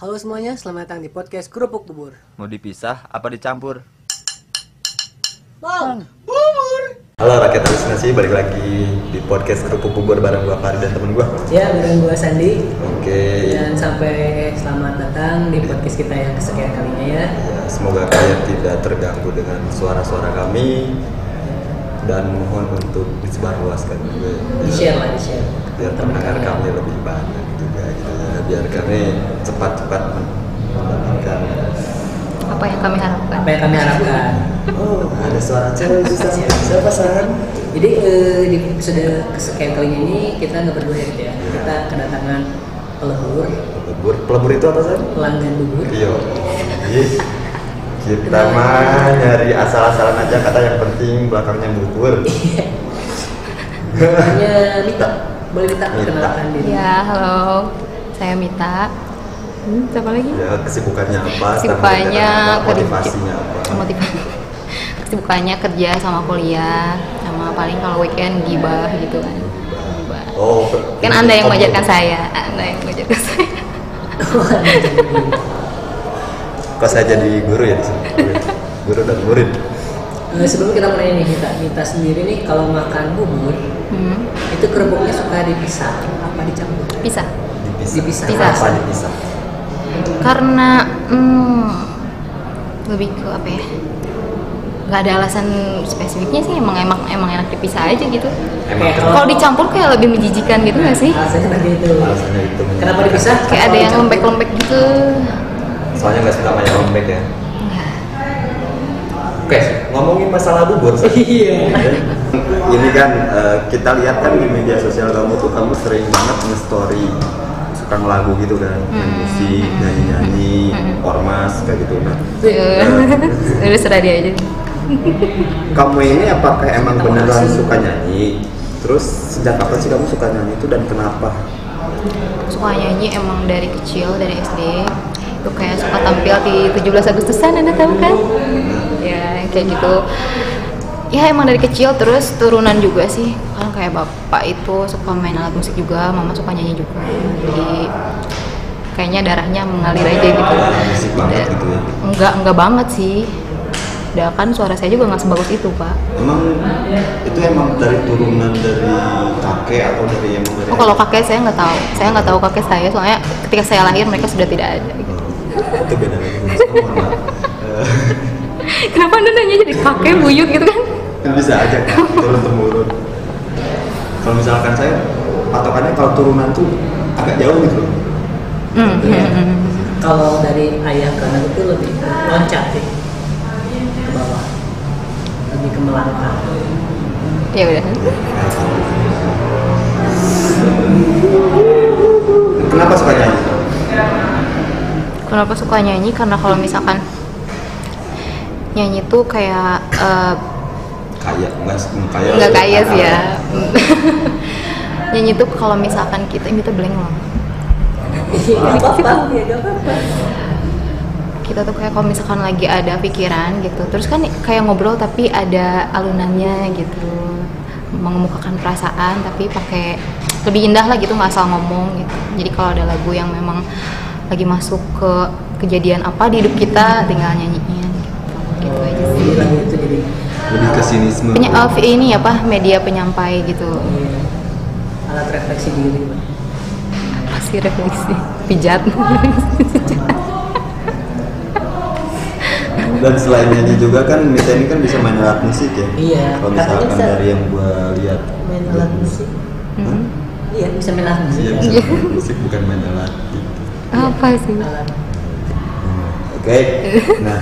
Halo semuanya, selamat datang di podcast Kerupuk Bubur. Mau dipisah apa dicampur? Bang, Halo rakyat halusinasi, balik lagi di podcast Kerupuk Bubur bareng gua Fari dan temen gua. Ya dengan gua Sandi. Oke, dan sampai selamat datang di podcast kita yang kesekian kalinya ya. ya, semoga kalian tidak terganggu dengan suara-suara kami. Dan mohon untuk disebarluaskan juga. Di share lah, di share. Biar pendengar kami lebih banyak. ya Biar kami cepat-cepat mendapatkan apa yang kami harapkan Apa yang kami harapkan. Oh, ada suara cewek Siapa San? Jadi eh, di episode kesekian kalinya ini kita nggak berdua ya gitu ya. Kita kedatangan pelebur, Pelebur, pelebur itu apa San? pelanggan bubur. Iya. Kita mah nyari asal-asalan aja kata yang penting belakangnya bubur. Namanya Mita. Boleh Mita Mita. perkenalkan diri. ya halo saya Mita hmm, siapa lagi Ya kesibukannya apa? Kesibukannya apa, kerja. motivasinya apa? motivasi kesibukannya kerja sama kuliah sama paling kalau weekend gibah gitu kan Gibah. Oh, kan anda yang oh, mengajarkan saya anda yang mengajarkan saya Kok saya jadi guru ya di sini? Guru dan murid. Eh, sebelum kita mulai nih Mita, Mita sendiri nih kalau makan bubur hmm, itu kerupuknya suka dipisah apa dicampur? bisa Dipisah. Dipisah. Kenapa dipisah? karena hmm, lebih ke apa ya nggak ada alasan spesifiknya sih emang emang emang enak dipisah aja gitu Emang kalau dicampur kayak lebih menjijikan gitu nggak sih Alasannya itu. Alasannya itu. Kenapa dipisah? kayak ada yang lembek-lembek gitu Soalnya nggak suka banyak lembek ya. Oke, ngomongin masalah bubur. Iya. Ini kan eh, kita lihat kan di media sosial kamu tuh kamu sering banget nge-story suka ngelagu gitu kan, main musik, nyanyi-nyanyi, ormas kayak gitu. Nah. Eh, udah serah dia aja. Kamu ini apakah emang beneran suka nyanyi? Terus sejak kapan sih kamu suka nyanyi itu dan kenapa? suka nyanyi emang dari kecil dari SD itu kayak suka tampil di 17 Agustusan anda tahu kan? Ya kayak gitu ya emang dari kecil terus turunan juga sih kan kayak bapak itu suka main alat musik juga mama suka nyanyi juga jadi kayaknya darahnya mengalir aja gitu Musik banget gitu ya. enggak enggak banget sih udah kan suara saya juga nggak sebagus itu pak Emang itu emang dari turunan dari kakek atau dari emang dari oh kalau kakek saya nggak tahu saya nggak tahu kakek saya soalnya ketika saya lahir mereka sudah tidak ada gitu. Oh, itu beda lagi. Eh, Kenapa anda nanya jadi kakek buyut gitu kan? Kan bisa aja kan turun temurun. Kalau misalkan saya patokannya kalau turunan tuh agak jauh gitu. Hmm, hmm, Iya. hmm. Kalau dari ayah ke anak itu lebih loncat sih ke bawah, lebih ke melangkah. Ya udah. Kenapa suka nyanyi? Kenapa suka nyanyi? Karena kalau misalkan nyanyi tuh kayak eh, Kaya, enggak kaya. nggak kaya sih ya. nyanyi tuh kalau misalkan kita ini tuh nggak apa-apa. Kita tuh kayak kalau misalkan lagi ada pikiran gitu, terus kan kayak ngobrol tapi ada alunannya gitu, mengemukakan perasaan tapi pakai lebih indah lah gitu nggak asal ngomong gitu. Jadi kalau ada lagu yang memang lagi masuk ke kejadian apa di hidup kita, tinggal nyanyiin gitu, gitu aja sih. Lebih ke sinisme. Punya uh, ini apa media penyampai gitu, iya, alat refleksi diri. pasti refleksi, pijat. Dan selain nyanyi juga kan Mita ini kan bisa main alat musik ya. Iya, Kalau misalkan bisa. dari yang gua lihat. Main alat musik. Hmm. Iya, bisa main alat musik. Iya bisa main musik bukan main alat. Gitu. apa sih? Alat Oke. Nah,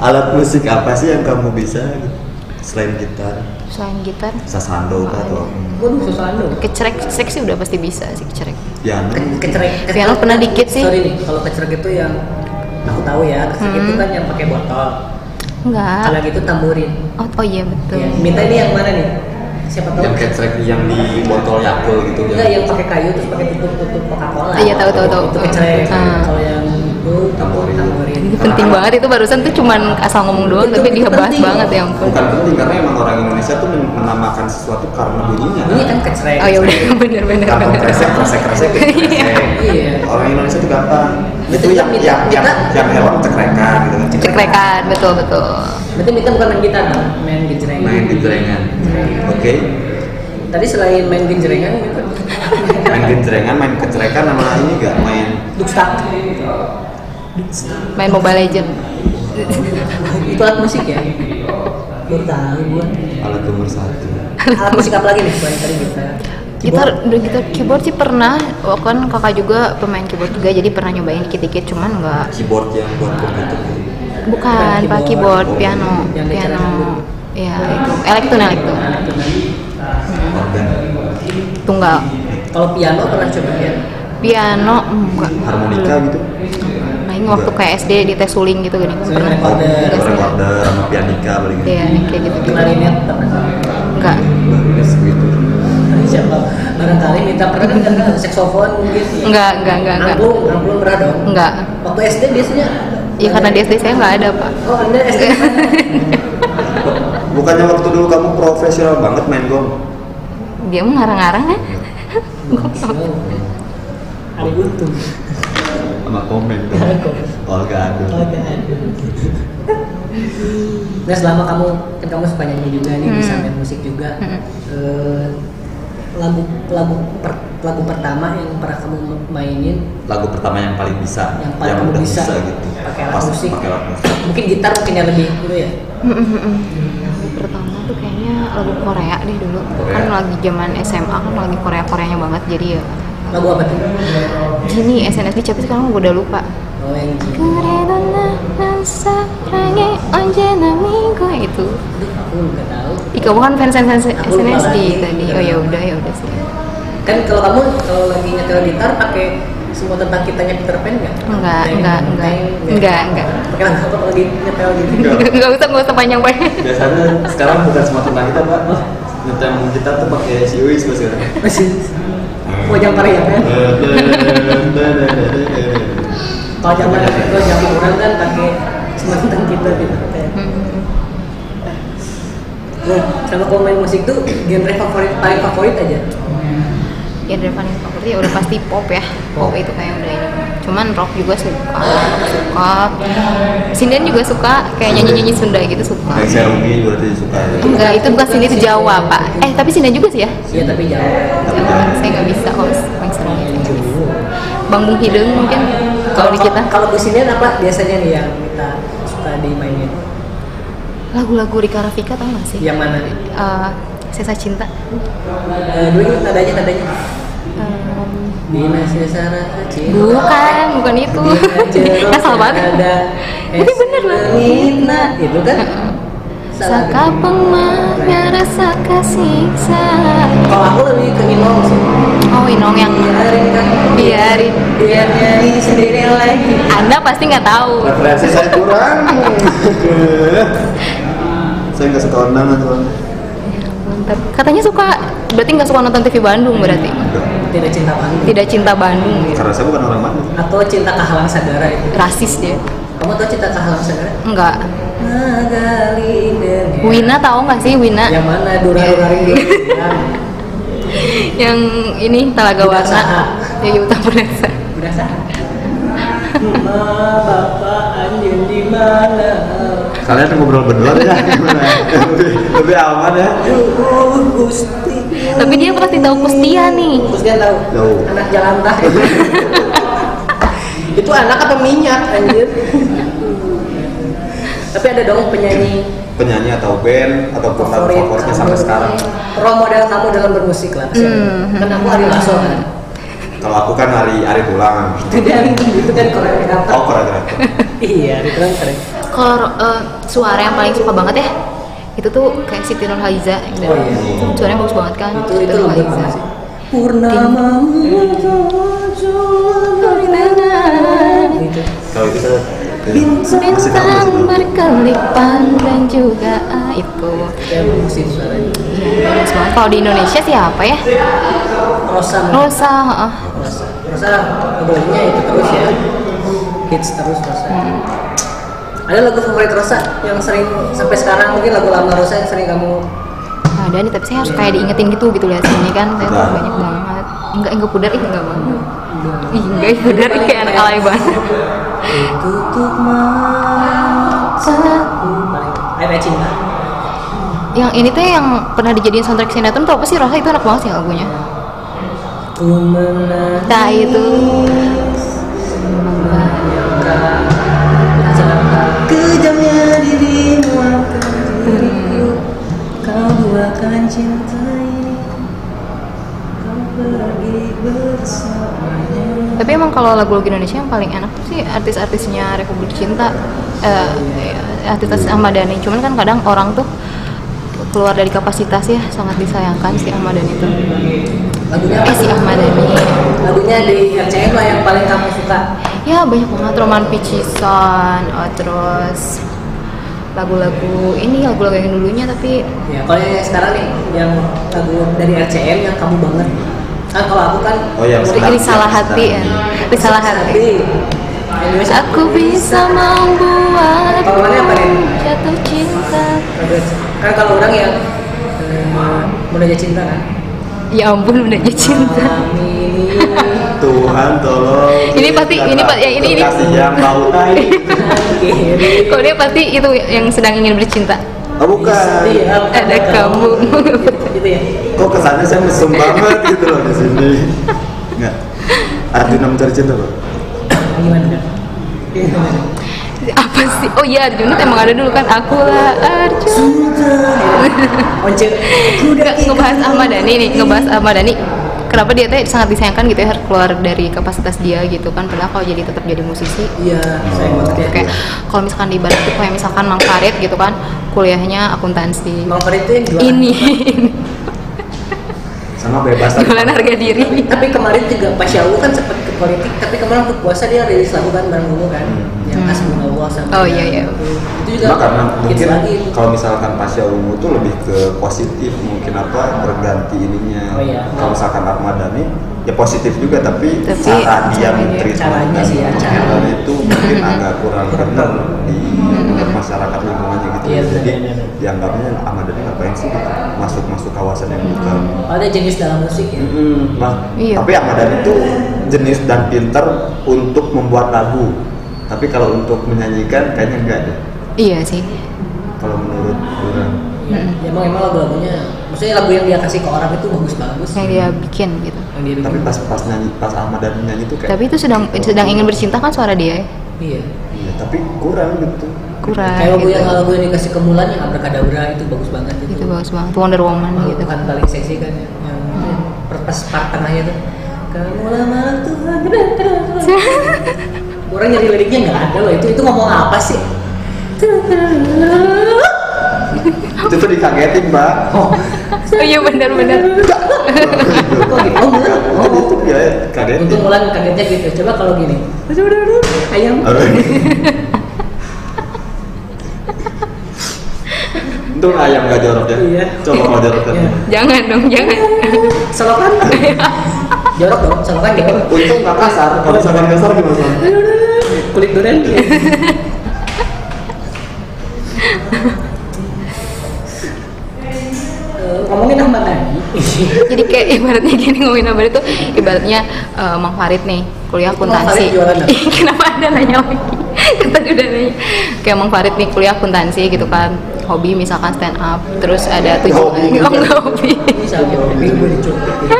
alat musik apa sih yang kamu bisa selain gitar? Selain gitar, Sasando kah atau Waduh, susah lu. kecerek seksi udah pasti bisa sih kecerek. piano? Ke- Kecerek. Piano pernah dikit sih. Sorry nih, kalau kecerek itu yang aku tahu ya, kecerek Hmm. itu kan yang pakai botol. Enggak. Kalau gitu tamburin. Oh, oh iya betul. Ya, minta ini yang mana nih? Siapa tahu? Yang kecrek yang di botol Yakult gitu Enggak, yang pakai kayu terus pakai tutup-tutup Coca-Cola. Iya, tahu, tahu, tahu. Itu kecerek. Ah. Kalau yang itu Tamborin. tamborin. Ini penting penting banget itu barusan tuh cuman asal ngomong doang Itu- tapi itu penting. banget ya ampun bukan penting karena emang orang Indonesia tuh men- menamakan sesuatu karena bunyinya Ini kan kecrek. oh ya udah bener bener bener kresek kresek kresek kresek Iya. orang Indonesia tuh gampang itu Kita- yang kita- yang yang kita- yang hewan cekrekan gitu kan cekrekan betul betul Berarti Mita bukan main gitar, kan? main gejreng. main genjrengan oke Tadi selain main gejrengan gitu. main genjrengan main kecerekan sama ini gak main Dukstak. Main Mobile Legend Itu alat musik ya? Baru tahu gua. alat nomor satu. Alat musik apa lagi nih? Selain tadi gitar. gitar udah gitar keyboard sih pernah. Oh, kan kakak juga pemain keyboard juga jadi pernah nyobain dikit-dikit cuman nggak keyboard yang buat komputer. Bukan pak keyboard. keyboard piano Yang piano. ya itu. Elektron. Elektron. Organ. Tunggal. Kalau piano pernah coba ya? piano enggak. Harmonika belum. gitu ini waktu kayak SD di tes suling gitu gini Suling pernah recorder sama pianika paling iya kayak gitu gitu pernah. enggak gitu Siapa? Barangkali Mita pernah kan karena saksofon mungkin. ya? enggak enggak enggak enggak Angklung, angklung pernah dong. enggak Waktu SD biasanya. ya karena di SD saya nggak ada pak Oh, anda SD bukannya waktu dulu kamu profesional banget main gong dia mau ngarang-ngarang kan Ada untung. Sama komen Olga aduh Agak ada. Nah selama kamu kan kamu suka nyanyi juga nih bisa Hmm. main musik juga. Hmm. Eh, lagu lagu per, lagu pertama yang pernah kamu mainin lagu pertama yang paling bisa yang paling kamu udah bisa, gitu pakai alat Pas musik. pakai alat musik Mungkin gitar mungkin yang lebih dulu ya. lagu pertama tuh kayaknya lagu Korea deh dulu kan lagi zaman SMA kan lagi Korea Koreanya banget jadi ya Lagu apa tuh? Gini, SNSD Capek sekarang gue udah lupa. Oh, yang itu. itu. Ih, kamu kan fans fans SNSD tadi. Oh ya udah ya udah sih. Kan kalau kamu kalau lagi nyetel gitar pakai semua tentang kita nyetel Peter Pan nggak? Enggak, enggak, enggak, enggak, enggak. Pakai langsung apa lagi nyetel gitu? Enggak usah, enggak usah panjang panjang. Biasanya sekarang bukan semua tentang kita, Pak. Nyetel gitar tuh pakai Siwis mas ya. Masih. Korea kan? Kalau zaman kalau zaman orang kan pakai semua tentang kita gitu. Nah, sama kalau main musik tuh genre favorit paling favorit aja. genre paling favorit ya udah pasti pop ya pop itu kayak udah ini cuman rock juga suka rock suka sinden juga suka kayak nyanyi nyanyi Sunda gitu suka Kayak Serugi berarti suka ya. enggak itu bukan sinden itu Jawa pak eh tapi sinden juga sih ya Iya tapi jauh. Jawa saya nggak bisa kalau yang seru itu nggak bisa Bambung Hidung mungkin kalau di kita kalau businin apa biasanya nih yang kita suka dimainin? lagu-lagu Rika Rafika tau gak sih? Yang mana? Eh, Sesa Cinta Eh, dulu nadanya. Em, Dina bukan bukan itu. Asal banget. Ada Ini bener loh. Nina itu kan. Saka pengmahnya rasa kasih sayang. Kalau aku lebih ke Inong sih. Oh Inong yang Biarin kan. biarin. Biar nyanyi sendiri lagi. Anda pasti nggak tahu. Referensi saya kurang. Saya nggak suka undangan Bentar. Katanya suka berarti nggak suka nonton TV Bandung berarti Tidak cinta Bandung. tidak cinta Bandung gitu. karena saya bukan orang Bandung Atau cinta kehalang sagara itu. rasis dia Kamu tahu cinta kehalang sagara? enggak Wina tahu nggak sih Wina Yang mana rindu? Yang yang ini Talaga Warna ya Yuta Purnasa udah sah. Ma bapak anjing di mana? Kalian ngobrol berdua ya lebih, aman ya Gusti. tapi dia pasti tahu Kustia nih Terus dia tahu Tahu. anak jalan itu anak apa minyak anjir? Tapi ada dong penyanyi penyanyi atau band ataupun lagu favorit favoritnya sampai sekarang Role model kamu dalam bermusik lah. Hmm. Kan aku Ari Lasso kan. kalau aku kan hari hari tulang Itu dia itu kan koreografer. oh koreografer Iya, itu kan keren. Kalau eh, suara yang paling suka banget ya itu tuh kayak Siti Nurhaliza Oh iya. suaranya bagus banget kan Itu Siti Nurhaliza. Purnama itu kalau itu Bintang Bintang tahu berkelipan dan juga ah, itu. Iya, bagus banget. Kalau di Indonesia siapa ya? Rosa. Rosa, heeh. Rosa. Rosa lagunya itu terus ya. Hits terus Rosa. Ada lagu favorit Rosa yang sering sampai sekarang? Mungkin lagu lama Rosa yang sering kamu ada nih tapi saya harus kayak diingetin gitu gitu lihat sini kan saya tuh Nah. banyak banget. Enggak enggak pudar ih enggak banget. Ih enggak pudar ih kayak anak alay banget. Tutup mata paling ayat cinta. Yang ini tuh yang pernah dijadiin soundtrack sinetron tuh apa sih? Rosa itu enak banget sih lagunya. Ku nah itu dirimu akan diriku kau akan cintai kau pergi bersamanya. Tapi emang kalau lagu-lagu Indonesia yang paling enak tuh sih artis-artisnya Republik Cinta eh artis Ahmad Dhani cuman kan kadang orang tuh keluar dari kapasitas ya sangat disayangkan si Ahmad Dhani itu lagunya eh si Ahmad Dhani lagunya di RCM lah yang paling kamu suka. Ya banyak banget. Roman Picisan oh, terus lagu-lagu ini lagu-lagu yang dulunya tapi ya kalau yang sekarang nih yang lagu dari RCM yang kamu banget. Kan kalau aku kan Oh, yang sekarang. Risalah Hati ya. Risalah Hati. Aku bisa membuat Kalau mana apa nih? jatuh cinta. Kan kalau orang yang eh, menanya cinta kan Ya ampun udah jatuh cinta. Amin Tuhan tolong Ini pasti- ini pa- ya, ini- ini. Kalau dia pasti itu yang sedang ingin bercinta? Oh bukan. Iya, Ada kamu. Gitu ya kok kesannya saya mesum banget gitu loh di sini? Nggak. Arjuna mencari cinta pak? Gimana kan? Apa sih? Oh iya Arjuna emang ada dulu kan. Aku lah Arjuna. Once Nggak, ngebahas Ahmad Dhani nih Ngebahas Ahmad Dhani. Kenapa dia tuh sangat disayangkan gitu ya harus keluar dari kapasitas dia gitu kan. Padahal kalau jadi tetap jadi musisi. Iya, saya banget ya kayak kalau misalkan di Barat tuh kayak misalkan Mang Farid gitu kan kuliahnya akuntansi. Mang Farid itu yang jualan. Ini. Sama bebas jualan harga diri. Tapi kemarin juga Pak Syawu kan sempat ke politik Tapi kemarin waktu puasa dia rilis lagu kan bareng kan Hmm. Asbunallah sama Oh, iya, iya. Itu juga karena mungkin lagi kalau misalkan Pasya Ungu tuh lebih ke positif mungkin apa berganti ininya. Oh, iya. Kalau misalkan Ahmad Dhani ya positif juga tapi, Tapi cara dia dan sih ya, cara. itu mungkin agak kurang benar di menurut masyarakat lingkungannya gitu. Iya, Jadi benar, benar. dianggapnya Ahmad Dhani ngapain sih gitu masuk masuk kawasan yang bukan. Ada jenis dalam musik ya Mm-mm. Nah, Iya. tapi Ahmad Dhani itu jenis dan pinter untuk membuat lagu. Tapi kalau untuk menyanyikan kayaknya enggak deh. iya sih Kalau menurut orang. Ya, emang emang lagu-lagunya Maksudnya lagu yang dia kasih ke orang itu bagus-bagus yang dia bikin gitu Yang dia bikin Tapi pas pas nyanyi pas Ahmad Dhani nyanyi tuh kayak tapi itu sedang sedang ingin bercinta kan suara dia ya? Iya iya, tapi kurang gitu. kurang Kayak lagu gitu. yang lagu yang dikasih ke Mulan yang Abracadabra itu bagus banget itu itu bagus banget Wonder Woman Oh, gitu Tuhan paling seksi kan ya. yang per- pas part tengahnya tuh kamu lama Tuhan orang nyari liriknya nggak ada loh itu itu ngomong apa sih Itu tuh dikagetin, Mbak. oh oh iya benar-benar gitu oh Mulan Kan oh itu ya kagetin. untung Mulan kagetnya gitu coba kalau gini ayam Aduh. Untung ayam gak jorok ya. Iya. Coba kalau jorok kan. Iya. jangan dong jangan selokan jorok dong selokan jorok Untung gak kasar. Kalau misalkan kasar gimana? Kulit durian Eh, ngomongin Ahmad Dhani jadi kayak ibaratnya gini ngomongin apa itu ibaratnya eh, Mang Farid nih kuliah akuntansi. kenapa ada nanya lagi kita udah nanya. Kayak Mang Farid nih kuliah akuntansi gitu kan. Hobi misalkan stand up terus ada tujuan. Hobi. oh, nggak hobi. Bisa hobi. gue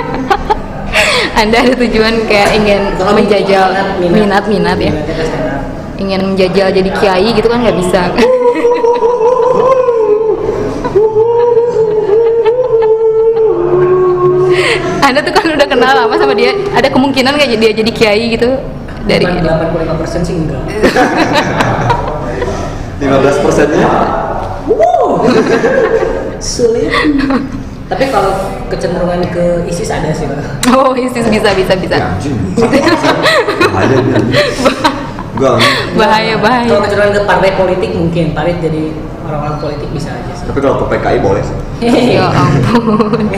anda ada tujuan kayak ingin Kalau menjajal minat. minat ya? Ingin menjajal jadi kiai gitu kan nggak bisa. Anda tuh kan udah kenal lama sama dia, ada kemungkinan nggak dia jadi kiai gitu? Dari 85 persen sih enggak. 15 persennya? Sulit. Tapi kalau kecenderungan ke ISIS ada sih Pak. Oh, ISIS bisa bisa bisa. Ya. Bahaya. Enggak. Bahaya kalau kecenderungan ke partai politik mungkin partai jadi orang-orang politik bisa aja sih Tapi kalau ke PKI boleh sih. Ya ampun.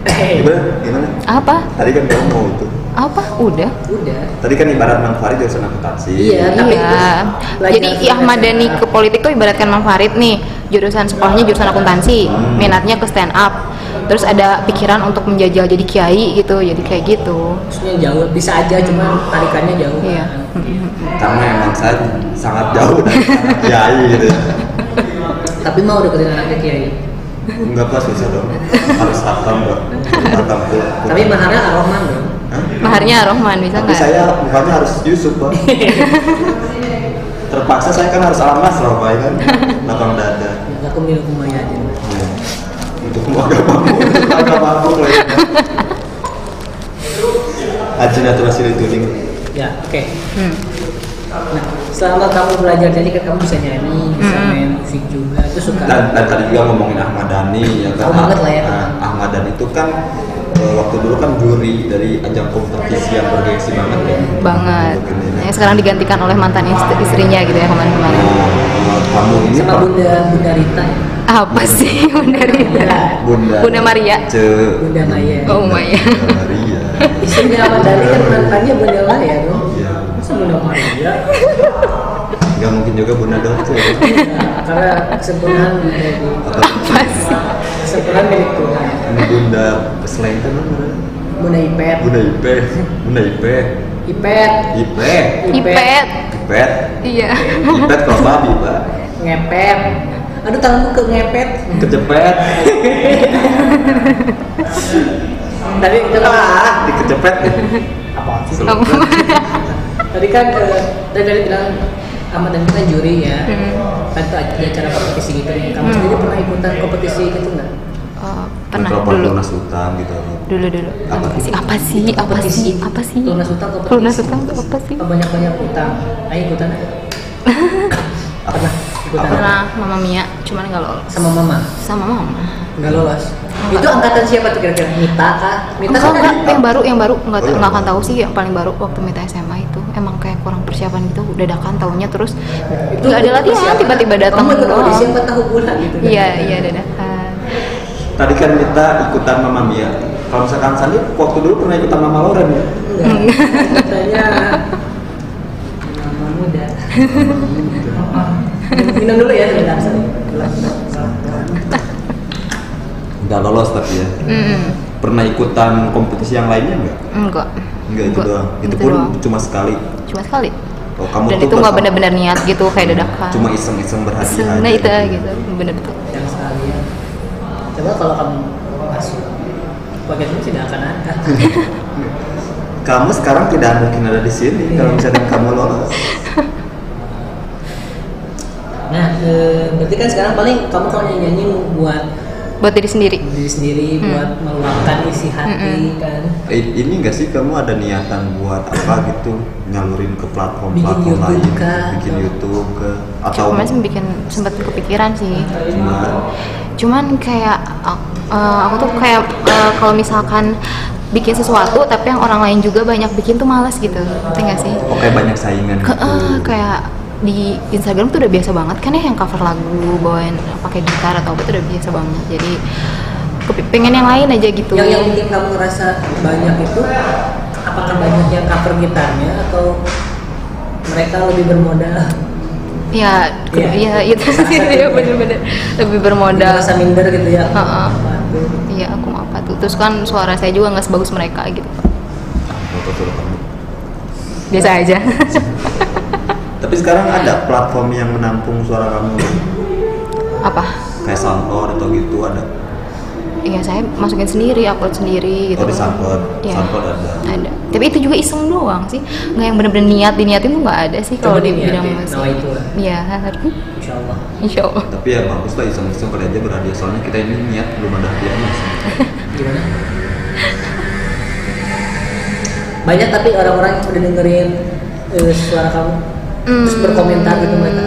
Gimana? Gimana? Apa? Tadi kan kamu mau itu. Apa? Udah. Udah. Tadi kan ibarat Mang Farid jurusan akuntansi. Iya. Tapi iya. terus belajar Jadi di Ahmad Dhani ke politik tuh ibaratkan Mang Farid nih, jurusan sekolahnya jurusan akuntansi, Hmm. minatnya ke stand up. Terus ada pikiran untuk menjajal jadi kiai gitu, jadi kayak gitu. Maksudnya jauh bisa aja cuma tarikannya jauh. Iya. Karena emang saya sangat jauh dari anak kiai gitu. Tapi mau deketin anaknya kiai. Enggak pas susah dong. Harus hatam pula. Tapi maharnya Ar-Rahman dong. Hah? Maharnya Rohman bisa Tapi nggak? saya bukannya harus Yusuf bang. Terpaksa saya kan harus alamas loh pak kan. Lapang dada. Aku minum kumaya aja. Untuk agak mampu, untuk agak mampu loh ya. Ajin atau masih dituling. Ya, oke. Hmm. Nah, selama kamu belajar jadi kan kamu bisa nyanyi, bisa Mm-mm. main musik juga. Itu suka. Dan, dan tadi juga ngomongin Ahmad Dhani ya kan. Oh, banget lah ya. Nah, Ahmad Dhani itu kan eh, waktu dulu kan juri dari ajang kompetisi yang bergengsi banget ya. Banget. Ya. Yang sekarang digantikan oleh mantan istri- istrinya gitu ya kemarin-kemarin. Nah, kamu ini sama Bunda Bunda Rita ya. Apa sih Bunda Rita? Bunda Bunda Maria. Ce Bunda Maya. Oh Maya. Bunda Maria. Ahmad Dhani kan mantannya Bunda Maya dong. Iya. Masa Bunda Maria? Gak mungkin juga Bunda Doce. Ya, karena kesempurnaan dari Atau Apa sih? kesempurnaan milik Tuhan. ini Bunda selain itu namanya. Bunda Ipet, Bunda Ipe, Bunda Ipe, Ipet, Ipe, Ipet. Ipet, Iya. Ipet kalau babi pak, ngepet. Aduh tanganku ke ngepet. kecepet, Tadi kita ah, dikecepet. apa sih? Tadi kan eh, tadi tadi bilang Ahmad Dhani kan juri ya. Hmm. Kan ada acara kompetisi gitu. Kamu sendiri pernah ikutan kompetisi gitu nggak? Oh, pernah Mikrofon dulu. lunas utang gitu. Dulu dulu. Apa? Apa sih? Apa sih? Apa sih? Apa sih? Lunas utang kompetisi. Lunas utang apa sih? Banyak banyak utang. Ayo ikutan aja. pernah Pernah Mama Mia, cuman nggak lolos. sama mama Sama Mama. nggak lolos. Itu angkatan siapa tuh kira-kira? Mita kah? Mita Enggak, kan enggak, yang baru, yang baru nggak Oh, yang nggak akan tahu sih yang paling baru waktu Mita SMA itu emang kayak kurang persiapan gitu dadakan tahunya terus Itu nggak ada latihan tiba-tiba datang Kamu ikut doang. audisi empat tahun bulan gitu kan? Iya iya dadakan. Tadi kan kita ikutan Mama Mia. Kalau misalkan Sandi waktu dulu pernah ikutan Mama Loren ya? Enggak. Katanya mama muda. Minum dulu ya sebentar. Nggak lolos tapi ya. Mm-mm. Pernah ikutan kompetisi yang lainnya nggak? Enggak. Enggak itu doang. Itu pun cuma sekali. cuma sekali. Oh, kamu Dan tuh itu nggak benar-benar niat gitu kayak dadakan. Cuma iseng-iseng berhadiah. Nah aja itu gitu, bener tuh. Yang sekali ya. Coba kalau kamu masuk bagian ini tidak akan ada. Kamu sekarang tidak mungkin ada di sini kalau misalnya kamu lolos. Nah, eh, berarti kan sekarang paling kamu kalau nyanyi buat Buat diri sendiri. diri sendiri, Hmm. buat meluapkan isi hati kan. Eh, ini enggak sih kamu ada niatan buat apa gitu nyalurin ke platform-platform Bikin YouTube lain, kah? bikin YouTube ke atau Cuma sih bikin sempat kepikiran sih. cuma cuman kayak uh, aku tuh kayak uh, kalau misalkan bikin sesuatu tapi yang orang lain juga banyak bikin tuh malas gitu ngerti nggak sih oke banyak saingan Ke, gitu. kayak di Instagram tuh udah biasa banget kan ya yang cover lagu bawain pakai gitar atau apa tuh udah biasa banget jadi pengen yang lain aja gitu Yang yang bikin kamu ngerasa banyak itu apakah banyak yang cover gitarnya atau mereka lebih bermodal? ya Iya. ya itu sih ya bener-bener lebih bermodal Merasa minder gitu ya. Heeh. Waduh. iya aku mau apa tuh terus kan suara saya juga nggak sebagus mereka gitu kamu. biasa aja Tapi sekarang ada platform yang menampung suara kamu apa kayak SoundCloud atau gitu ada. Iya saya masukin sendiri, upload sendiri gitu. Oh di SoundCloud, Iya. SoundCloud ada. Ada. Tapi itu juga iseng doang sih. Nggak yang bener-bener niat diniatin tuh nggak ada sih kalau di bidang musik. itu lah. Iya, Insya Allah. insya Allah. Tapi ya bagus lah iseng-iseng kali aja berhadiah soalnya kita ini niat belum ada hadiahnya. sih. Gimana? Banyak tapi orang-orang yang udah dengerin eh, suara kamu terus Hmm, berkomentar gitu mereka.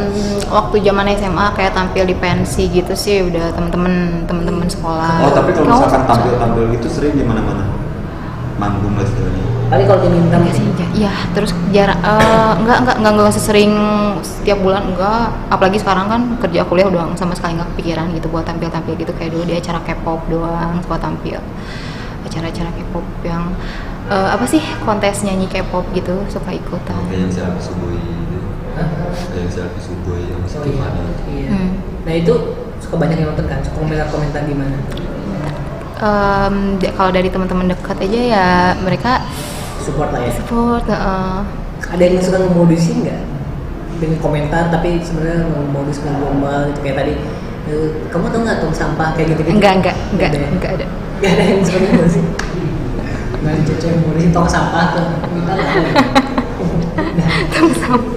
Waktu zaman SMA kayak tampil di pensi gitu sih udah temen-temen temen-temen sekolah. Oh tapi kalau misalkan tampil-tampil gitu sering di mana-mana. Manggung lah istilahnya. Paling kalau diminta sih, iya. Terus jarang, eh, enggak, enggak, enggak, enggak sesering setiap bulan, enggak. Apalagi sekarang kan kerja kuliah udah sama sekali nggak kepikiran gitu buat tampil-tampil gitu kayak dulu di acara K-pop doang buat tampil. Acara-acara K-pop yang eh, apa sih kontes nyanyi K-pop gitu suka ikutan kayak yang selfie subuhi gitu. kayak yang selfie subuhi yang si Oh iya. Tiffany iya. Hmm. Nah itu suka banyak yang nonton kan, suka komentar-komentar gimana? Da- kalau dari teman-teman dekat aja ya mereka Support lah ya. support eh, Ada yang suka ngemodusin nggak? Dengan komentar tapi sebenarnya ngemodus ngegombal gitu kayak tadi. eh, Kamu tau nggak tong sampah kayak gitu-gitu? enggak enggak enggak Nggak ada ya? enggak ada Nggak ada yang suka ngemodusin. Nggak cewek yang tong sampah tuh. Minta lah.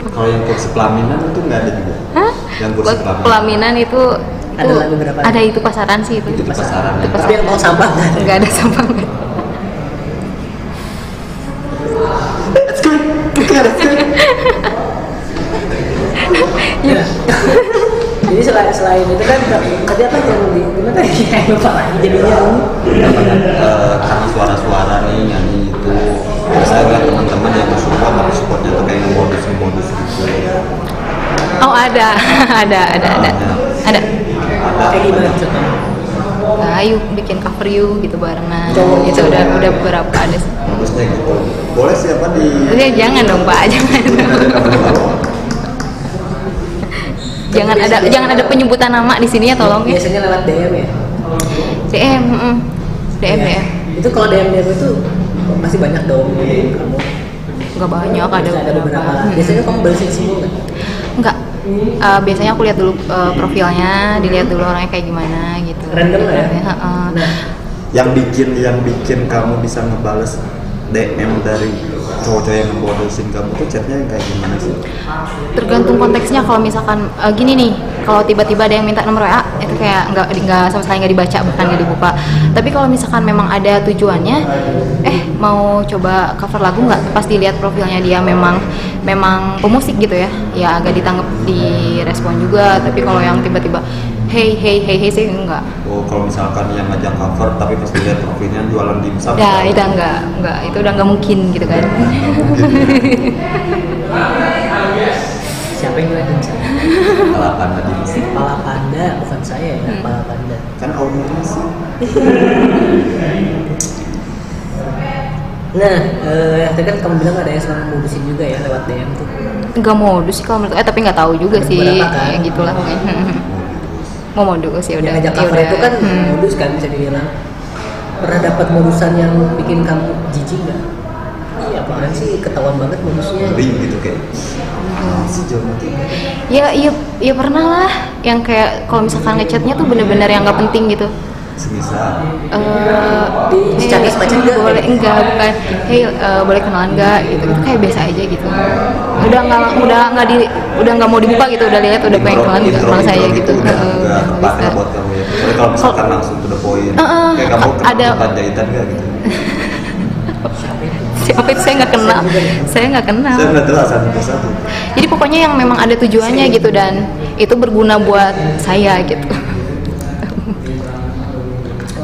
kalau yang kursi pelaminan itu nggak ada juga Hah? yang kursi Buat pelaminan pelaminan itu Ada itu beberapa. ada itu pasaran sih itu itu di pasaran Itu Tapi yang tong sampah nggak ada. nggak ada sampah nggak. Let's go. Okay, let's go. Ya. Jadi selain selain itu kan tadi apa yang di gimana tadi lupa lagi jadinya Eh, karena suara-suara nih nyanyi itu saya supportnya tuh kayak ngemodus gitu oh ada. Ada ada ada. Ada. Ada. Kayak gimana contohnya? nah, bikin cover yuk gitu barengan. Cowok. itu udah udah beberapa ada modusnya gitu. Boleh siapa di Ya, jangan dong pak. Jangan. Jangan ada jangan ada penyebutan nama di sini ya tolong ya. Biasanya lewat DM ya. DM mm, DM Ya. ya Itu kalau DM DM itu masih banyak dong. Kamu. Nggak banyak ada ada beberapa. Hmm. Biasanya kamu balesin semua kan? Enggak. Eh, biasanya aku lihat dulu eh, profilnya, dilihat dulu orangnya kayak gimana gitu. Random lah ya. Heeh. Nah, yang bikin yang bikin kamu bisa ngebales DM dari cowok-cowok yang ngebodosin kamu tuh chatnya yang kayak gimana sih? Tergantung konteksnya kalau misalkan eh, gini nih, kalau tiba-tiba ada yang minta nomor WA itu kayak nggak nggak sama sekali nggak dibaca bahkan nggak dibuka. Tapi kalau misalkan memang ada tujuannya, eh mau coba cover lagu nggak? Pas dilihat profilnya dia memang memang pemusik gitu ya, ya agak ditanggap direspon juga. Tapi kalau yang tiba-tiba hey hey hey hey sih enggak. Oh kalau misalkan yang ngajak cover tapi pas dilihat profilnya jualan dimsum Ya itu enggak, enggak itu udah enggak mungkin gitu kan. siapa yang ngeliatin saya? Alapan tadi Kepala panda, bukan saya ya, Hmm. kepala panda. kan ownernya sih Nah, eh, tadi kan kamu bilang ada yang suka modusin juga ya lewat DM tuh. Enggak modus sih kalau menurut eh tapi enggak tahu juga Ada sih. kan? Ya gitulah. Mau modus ya udah. yang ngajak ya cover itu kan Hmm. modus kan bisa dibilang. Pernah dapat modusan yang bikin kamu jijik nggak? Iya, apaan sih ketahuan banget modusnya. ring gitu kayak nanti Ya iya ya pernah lah yang kayak kalau misalkan ngechatnya tuh bener-bener yang nggak penting gitu. Semisal Eh, dicari semacam enggak? boleh. enggak bukan. Hey eh, boleh kenalan enggak gitu. Gitu kayak biasa aja gitu. Udah nggak udah nggak di udah nggak mau dibuka gitu. Udah lihat udah pengen kenalan enggak malas saya gitu. udah Eh, nggak bisa. ya buat kamu ya. Soalnya kalau misalkan langsung to the point. Eh, eh, kayak kamu ada- ada jahitan nggak gitu? Siapa itu? Saya nggak kenal. Saya nggak kenal. Saya nggak tahu satu. Persatu jadi pokoknya yang memang ada tujuannya gitu dan itu berguna buat saya gitu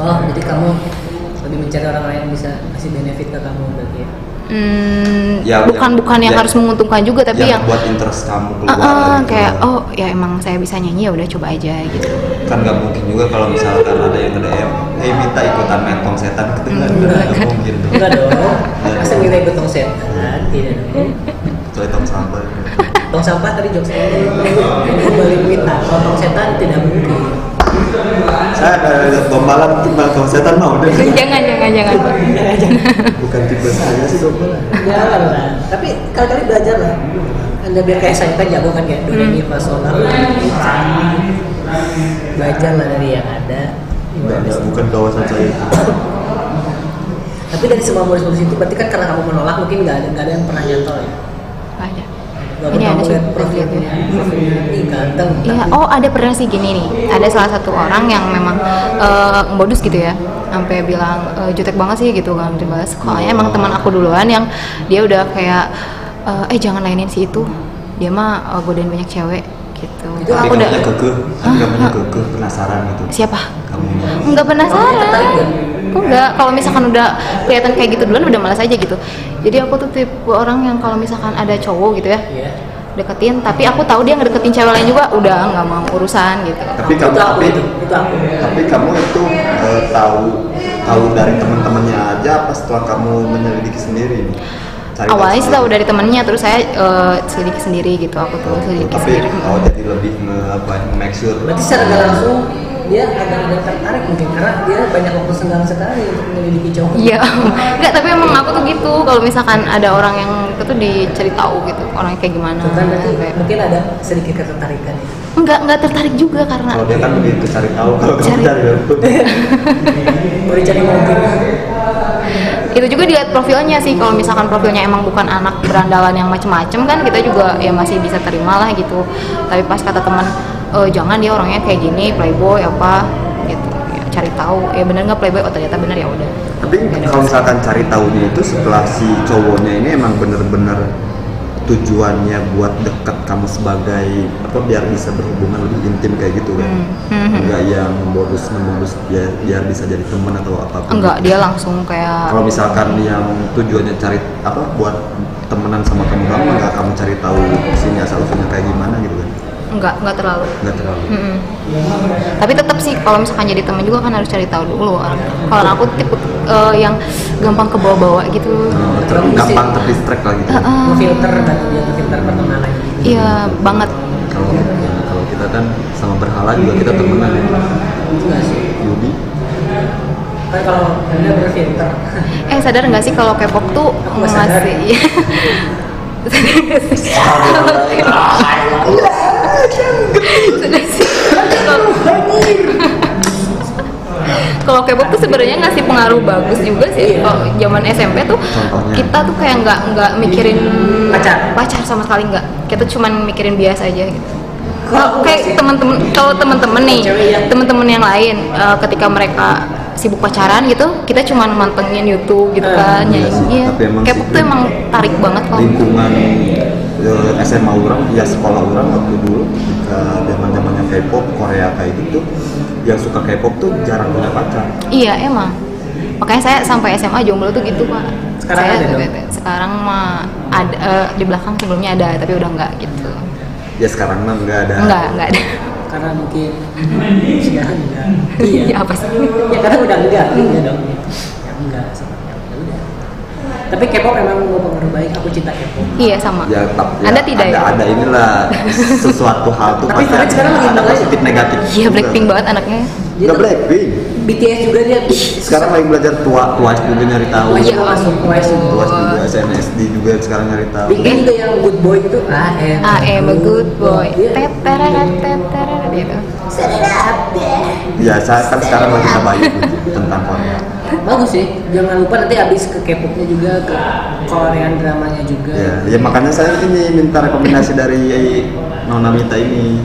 Oh, jadi kamu lebih mencari orang-orang yang bisa kasih benefit ke kamu berarti ya? Hmm, Ya, bukan yang- bukan yang yang- harus menguntungkan juga tapi yang, buat interest kamu keluar eh, gitu. kayak oh ya emang saya bisa nyanyi ya udah coba aja gitu kan nggak mungkin juga kalau misalkan ada yang nge-DM eh minta ikutan metong setan gitu nggak Hmm, nggak kan. mungkin dong Enggak dong. Masa nilai betong setan? Tidak dong. kecuali tong sampah Tong sampah tadi jokes saya. Kembali minta. Kalau tong setan tidak mungkin. Saya ada gombalan timbal tong setan mau deh jangan jangan jangan bukan tipe saya sih gombalan Jangan lah. Tapi kali-kali belajar lah. Anda biar kayak saya kan jago kan kayak do re mi fa sol la Belajar lah dari yang ada. Enggak, bukan kawasan saya itu. Tapi dari semua modus-modus itu berarti kan karena kamu menolak mungkin nggak ada nggak ada yang pernah nyantol ya. Nggak Gak Ini pernah ada kamu sih, lihat profilnya. Profilnya ih ganteng. Iya, oh ada pernah sih gini nih. Ada salah satu orang yang memang eh, modus gitu ya, sampai bilang eh, jutek banget sih gitu kan dibalas. Soalnya emang teman aku duluan yang dia udah kayak eh, eh jangan lainin si itu. Dia mah eh, godain banyak cewek gitu. Itu aku udah kan kamunya kekeh penasaran gitu. siapa? Kamunya. Enggak penasaran. Tertarik nggak? Enggak, kalau misalkan udah kelihatan kayak gitu duluan udah malas aja gitu. Jadi aku tuh tipe orang yang kalau misalkan ada cowok gitu ya, Iya. deketin tapi aku tahu dia ngedeketin cewek lain juga udah nggak mau urusan gitu Tapi kamu itu aku tapi itu, itu aku. tapi kamu itu eh, tahu tahu dari teman-temannya aja apa setelah kamu menyelidiki sendiri? Cari awalnya sih tahu dari temennya terus saya eh, selidiki sendiri gitu aku tuh selidiki tapi sendiri oh jadi lebih nge apa make sure berarti secara langsung dia agak agak tertarik mungkin karena dia banyak waktu senggang sekali untuk menyelidiki cowok. Iya, enggak tapi emang aku tuh gitu. Kalau misalkan ada orang yang itu tuh dicari taau gitu orangnya kayak gimana kan berarti kayak- mungkin ada sedikit ketertarikan. Ya. enggak enggak tertarik juga karena kalau dia kan lebih cari tahu kalau kamu Cari- cari tahu Mau dicari mobil. itu juga dilihat profilnya sih kalau misalkan profilnya emang bukan anak berandalan yang macem-macem kan kita juga ya masih bisa terima lah gitu. Tapi pas kata teman "Eh, jangan dia orangnya kayak gini playboy apa gitu. Ya cari tahu. Ya bener nggak playboy? Oh ternyata bener ya udah. Tapi kalau misalkan cari tahunya itu setelah si cowoknya ini emang bener-bener tujuannya buat deket kamu sebagai apa biar bisa berhubungan lebih intim kayak gitu kan? Hmm, hmm, enggak yang modus modus biar, biar bisa jadi teman atau apa pun. Enggak dia langsung kayak kalau misalkan yang tujuannya cari apa buat temenan sama kamu kamu enggak kamu cari tahu sini asal usulnya kayak gimana gitu kan enggak enggak terlalu enggak terlalu Mm-mm. Tapi tetap sih kalau misalkan jadi teman juga kan harus cari tahu dulu. Kalau aku tipe eh, yang gampang ke bawah-bawah gitu. Oh, ter- mesti- gampang terdistract lah gitu Heeh. Filter kan dia filter pertemanan. Iya banget. kalau kalau kita kan sama berhala juga kita temenan ya Enggak sih. Yudi Kan kalau anda berfilter. Eh sadar nggak sih kalau K-pop tuh nggak sadar. ngasih Sadar nggak sih? Kalau K-pop tuh sebenarnya ngasih pengaruh bagus juga sih. Iya. Kalau zaman SMP tuh Contohnya? kita tuh kayak nggak nggak mikirin Pacar. pacar sama sekali nggak. Kita cuman mikirin biasa aja gitu. Kalau kayak teman-teman kalau teman-teman nih, ya. teman-teman yang lain eh, ketika mereka sibuk pacaran gitu, kita cuma mantengin YouTube gitu Eh, kan, iya Iya. K-pop tuh emang tarik banget kalau lingkungan eh, SMA orang ya sekolah orang waktu dulu ketika zaman zamannya K-pop Korea kayak gitu yang suka K-pop tuh jarang punya pacar Iya emang. Makanya saya sampai SMA jomblo tuh gitu pak. Sekarang saya ada dong? Sekarang mah ada eh, di belakang sebelumnya ada tapi udah enggak gitu. ya sekarang mah nggak ada Enggak enggak ada. Karena mungkin sekarang enggak. Iya. Ya apa sih? ya karena udah enggak, enggak dong. Ya enggak sih. Ya udah. Tapi K-pop memang berpengaruh baik. Aku cinta K-pop. Iya sama. ya tapi Anda tidak ada, ya? ada inilah sesuatu hal tuh Tapi pasti Farid sekarang lagi ada positif negatif Iya. Blackpink banget anaknya. Tuh Blackpink BTS juga dia. sekarang lagi belajar tua Twice juga nyari tahu iya, Ya masuk ampun. Twice juga. SNSD juga sekarang nyari tahu. Juga yang good boy itu I am a good boy. Teteret gitu. ya saya kan sekarang lagi tabayun tentang Korea bagus sih. Jangan lupa nanti abis ke K-popnya juga ke Korean dramanya juga. Ya, ya makanya saya ini minta rekomendasi dari Nona Mita ini.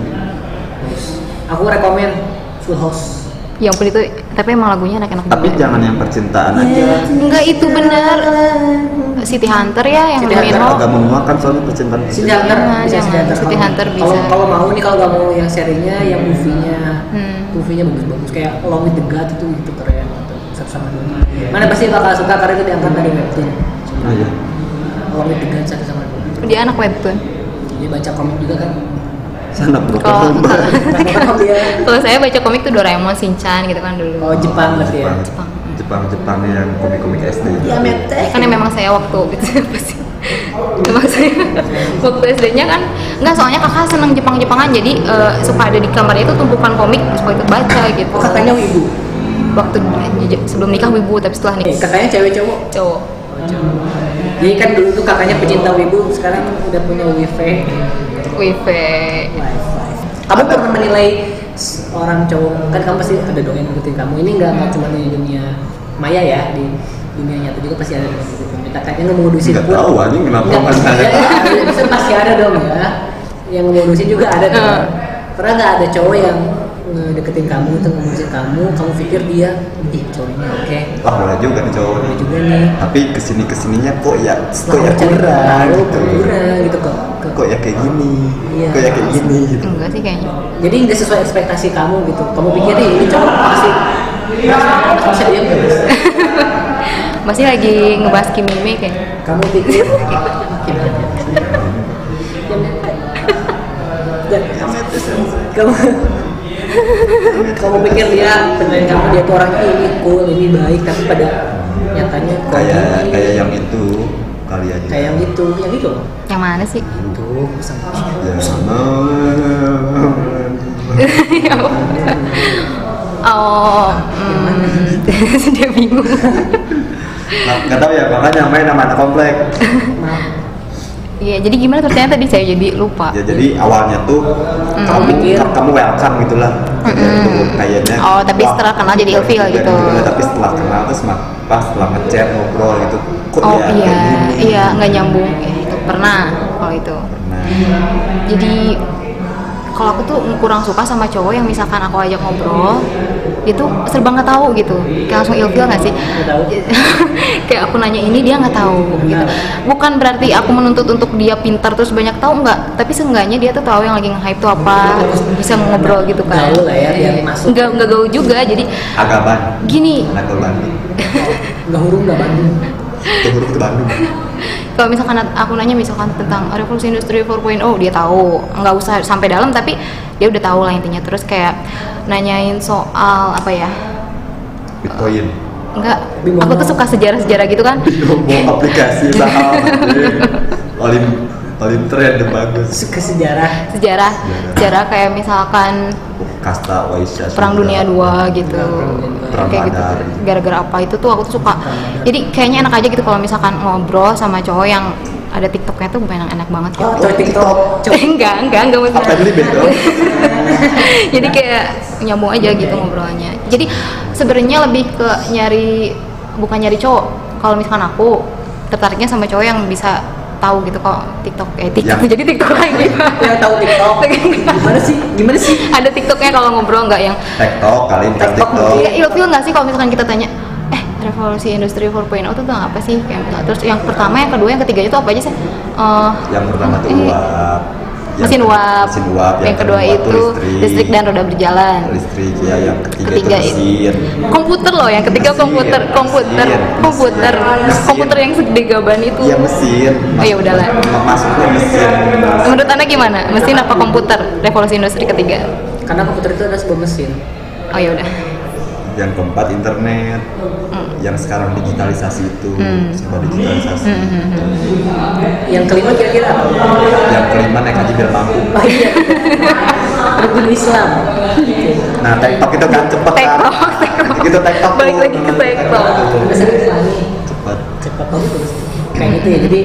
aku rekomen Full House Yang pun itu tapi emang lagunya enak-enak Tapi banget. jangan yang percintaan aja. Enggak itu benar. City Hunter ya yang City Hunter Min Ho. Agak menguak kan soalnya percintaan. City Hunter Jangan, bisa jangan. City Hunter City Kalau- Hunter bisa. kalau mau nih kalau nggak mau yang serinya yang movie-nya Hmm. movie-nya bagus-bagus kayak Along with the God itu itu keren satu sama dua mana pasti bakal suka karena itu diangkat dari webtoon Oh iya. Along with the God satu sama dua Dia anak webtoon. dia baca komik juga kan Sana bro. Kalau Kalau saya baca komik tuh Doraemon, Shinchan gitu kan dulu. oh Jepang berarti ya Jepang. Jepang. Jepang Jepang yang komik-komik SD. Mete kan yang memang saya waktu gitu apa sih memang saya waktu SD-nya kan nggak soalnya kakak seneng Jepang-Jepangan jadi eh, suka ada di kamarnya itu tumpukan komik supaya ikut baca gitu oh kakaknya wibu waktu sebelum nikah wibu tapi setelah nikah kakaknya cewek cowok cowok jadi kan dulu tuh kakaknya pecinta wibu sekarang udah punya wifi wifi kamu pernah menilai orang cowok kan kamu pasti ada dong yang ngikutin kamu. Ini nggak nggak cuma di dunia maya ya di dunia nyata juga pasti ada yang ngikutin kita kayaknya Nggak pun. tahu, anjing, kenapa Nggak, nggak ya, nanya? ya, pasti ada dong ya. Yang ngemodusin juga ada dong. Hmm. pernah nggak ada cowok yang ngedeketin kamu itu ngemodusin kamu? Kamu pikir dia ih cowok ini oke. Wah boleh juga nih cowok. boleh juga nih. Tapi ke sini ke sininya kok ya kok ya kurang gitu. kurang gitu kok kok- ya kayak gini. Iya. Kok ya kayak gini gitu. enggak sih kayaknya. Jadi nggak sesuai ekspektasi kamu gitu. Kamu pikir "Ih, ini cowok pasti Mas bisa diam nggak mas? masih lagi ngebahas Kimime kayaknya kamu pikir. Kamu kamu pikir dia penilaian kamu dia tuh orangnya ini cool ini baik tapi pada nyatanya kayak kayak yang itu kali aja. Kayak yang itu. Yang itu yang mana sih tuh sama ya oh hmm. dia bingung Nah, nggak tahu ya makanya main sama anak komplek iya jadi gimana ternyata tadi saya jadi lupa ya jadi awalnya tuh kamu Pikir. kamu welcome gitulah gitu kayaknya Oh, tapi wah, setelah kenal jadi ilfeel iya, gitu. iya, tapi setelah kenal terus pas setelah ngechat ngobrol gitu kok oh dia iya iya nggak nyambung ya itu pernah kalau itu. Jadi kalau aku tuh kurang suka sama cowok yang misalkan aku ajak ngobrol itu serba nggak tahu gitu. Kayak langsung ilfeel nggak sih? Kayak aku nanya ini dia nggak tahu gitu. Bukan berarti aku menuntut untuk dia pintar terus banyak tahu nggak tapi seenggaknya dia tuh tahu yang lagi nge-hype tuh apa bisa ngobrol gitu kan. Gaul lah ya, biar masuk. nggak nggak gaul juga jadi Agaban gini. Bandung. Nggak hurung nggak Bandung. Itu huruf ke Bandung kalau misalkan aku nanya misalkan tentang revolusi industri 4.0 dia tahu. Nggak usah sampai dalam tapi dia udah tahu lah intinya. Terus kayak nanyain soal apa ya Bitcoin. Enggak aku tuh suka sejarah-sejarah gitu kan. Mau aplikasi saham. paling tren dan bagus. Ke sejarah. Sejarah. Sejarah kayak misalkan kasta Waisya perang dunia dua gitu. Perang kayak gitu. Gara-gara apa itu tuh aku tuh suka. Jadi kayaknya enak aja gitu kalau misalkan ngobrol sama cowok yang ada tiktoknya tuh memang enak banget gitu oh atau TikTok. Enggak enggak enggak maksudnya. Apa beli beda jadi kayak nyambung aja gitu ngobrolnya. Jadi sebenarnya lebih ke nyari bukan nyari cowok. Kalau misalkan aku tertariknya sama cowok yang bisa tahu gitu kok TikTok eh TikTok Yang- jadi TikTok lagi yang tahu TikTok. Gimana sih? Gimana sih? Ada TikToknya kalau ngobrol nggak yang TikTok kali bukan TikTok TikTok. Iya, ilfil nggak sih kalau misalkan kita tanya, eh revolusi industri 4.0 itu tentang apa sih? Kayak terus yang pertama, yang kedua, yang ketiga itu apa aja sih? Eh, yang pertama tuh ini, uap. Yang mesin uap. mesin uap Yang, kedua tuh itu listrik. dan roda berjalan. listrik ya yang ketiga, Ketiga itu mesin komputer loh, yang ketiga Mesin, komputer, komputer, mesin, komputer, mesin. komputer yang segede gaban itu. iya mesin Oh, ya udahlah. masuknya mesin Menurut anda gimana? Mesin apa komputer? Revolusi industri ketiga. karena komputer itu ada sebuah mesin Oh ya udah. Yang keempat internet yang sekarang digitalisasi itu Hmm. sebuah digitalisasi. Yang kelima kira-kira apa? yang kelima naik haji biar mampu. Oh iya. Rukun Islam. Nah TikTok itu kan cepet kan? TikTok, TikTok. itu TikTok Balik tuh. lagi ke TikTok. cepet. Cepat terus kayak gitu ya. Jadi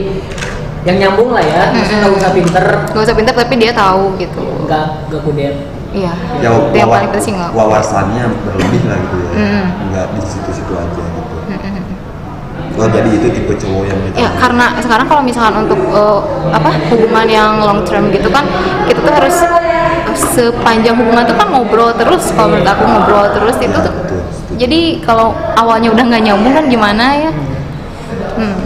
yang nyambung lah ya. Maksudnya nggak usah pinter. Gak usah pintar tapi dia tahu gitu. nggak nggak kudet Iya. ya itu yang paling penting nggak. wawasannya berlebih lah gitu ya Mm. nggak di situ-situ aja gitu oh jadi itu tipe cowok yang gitu Ya karena sekarang kalau misalkan untuk eh, apa hubungan yang long term gitu kan kita tuh harus sepanjang hubungan tuh kan ngobrol terus kalau menurut aku ngobrol terus itu Ya, tuh betul, setuju. jadi kalau awalnya udah nggak nyambung kan gimana ya hmm.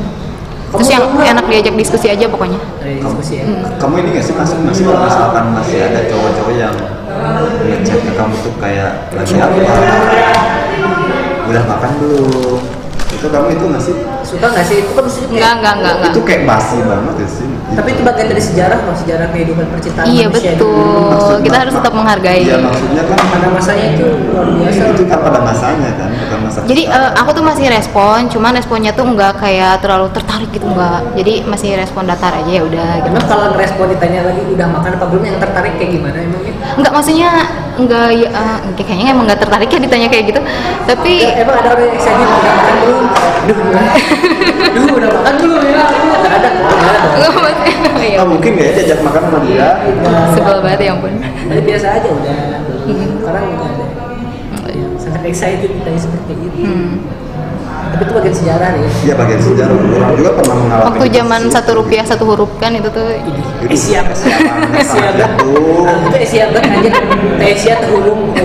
terus yang enak diajak diskusi aja pokoknya diskusi ya kamu ini gak sih masuk masih kalau misalkan masih ada cowok-cowok yang ngechat ke kamu tuh kayak lagi apa? Udah makan belum? Itu kamu itu nggak sih suka nggak sih? Itu kan kayak- enggak enggak enggak enggak itu kayak basi banget ya sih. Tapi itu bagian dari sejarah loh sejarah kehidupan percintaan iya manusia betul. Maksud- kita harus tetap menghargai. Iya maksudnya kan pada masanya itu luar biasa. itu kan pada masanya kan? Bukan masa jadi eh, aku tuh masih respon cuman responnya tuh enggak kayak terlalu tertarik gitu enggak jadi masih respon datar aja ya udah gitu. Emang kalau ngerespon ditanya lagi udah makan apa belum? Yang tertarik kayak gimana emangnya? Enggak maksudnya enggak ya, eh, kayaknya emang enggak tertarik ya ditanya kayak gitu. Tapi Ya, emang ada orang yang excited udah makan belum? Duh, udah makan belum ya? Nggak ada, enggak ya. Oh, mungkin ya diajak makan sama dia Sebel banget ya ampun. Tapi biasa aja udah. Sekarang nggak ada. Sangat excited ditanya seperti itu. Hmm. Tapi itu bagian sejarah ya. dia bagian sejarah orang juga pernah mengalami Waktu zaman satu rupiah satu huruf kan itu tuh sangat banget. jatuh. Itu Asia banget aja. Asia terhubung.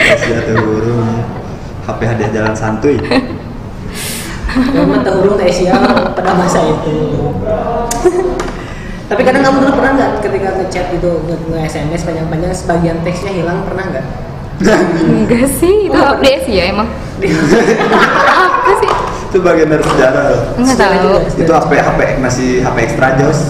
Asia turun HP hadiah jalan santuy Memang terhubung ke Asia pada masa itu. Tapi kadang kamu dulu pernah nggak ketika ngechat gitu nge-SMS panjang-panjang sebagian teksnya hilang pernah nggak? enggak sih itu Oh, update sih ya emang. Apa sih? itu bagian dari sejarah loh. Enggak tahu. itu HP HP masih HP ekstra jos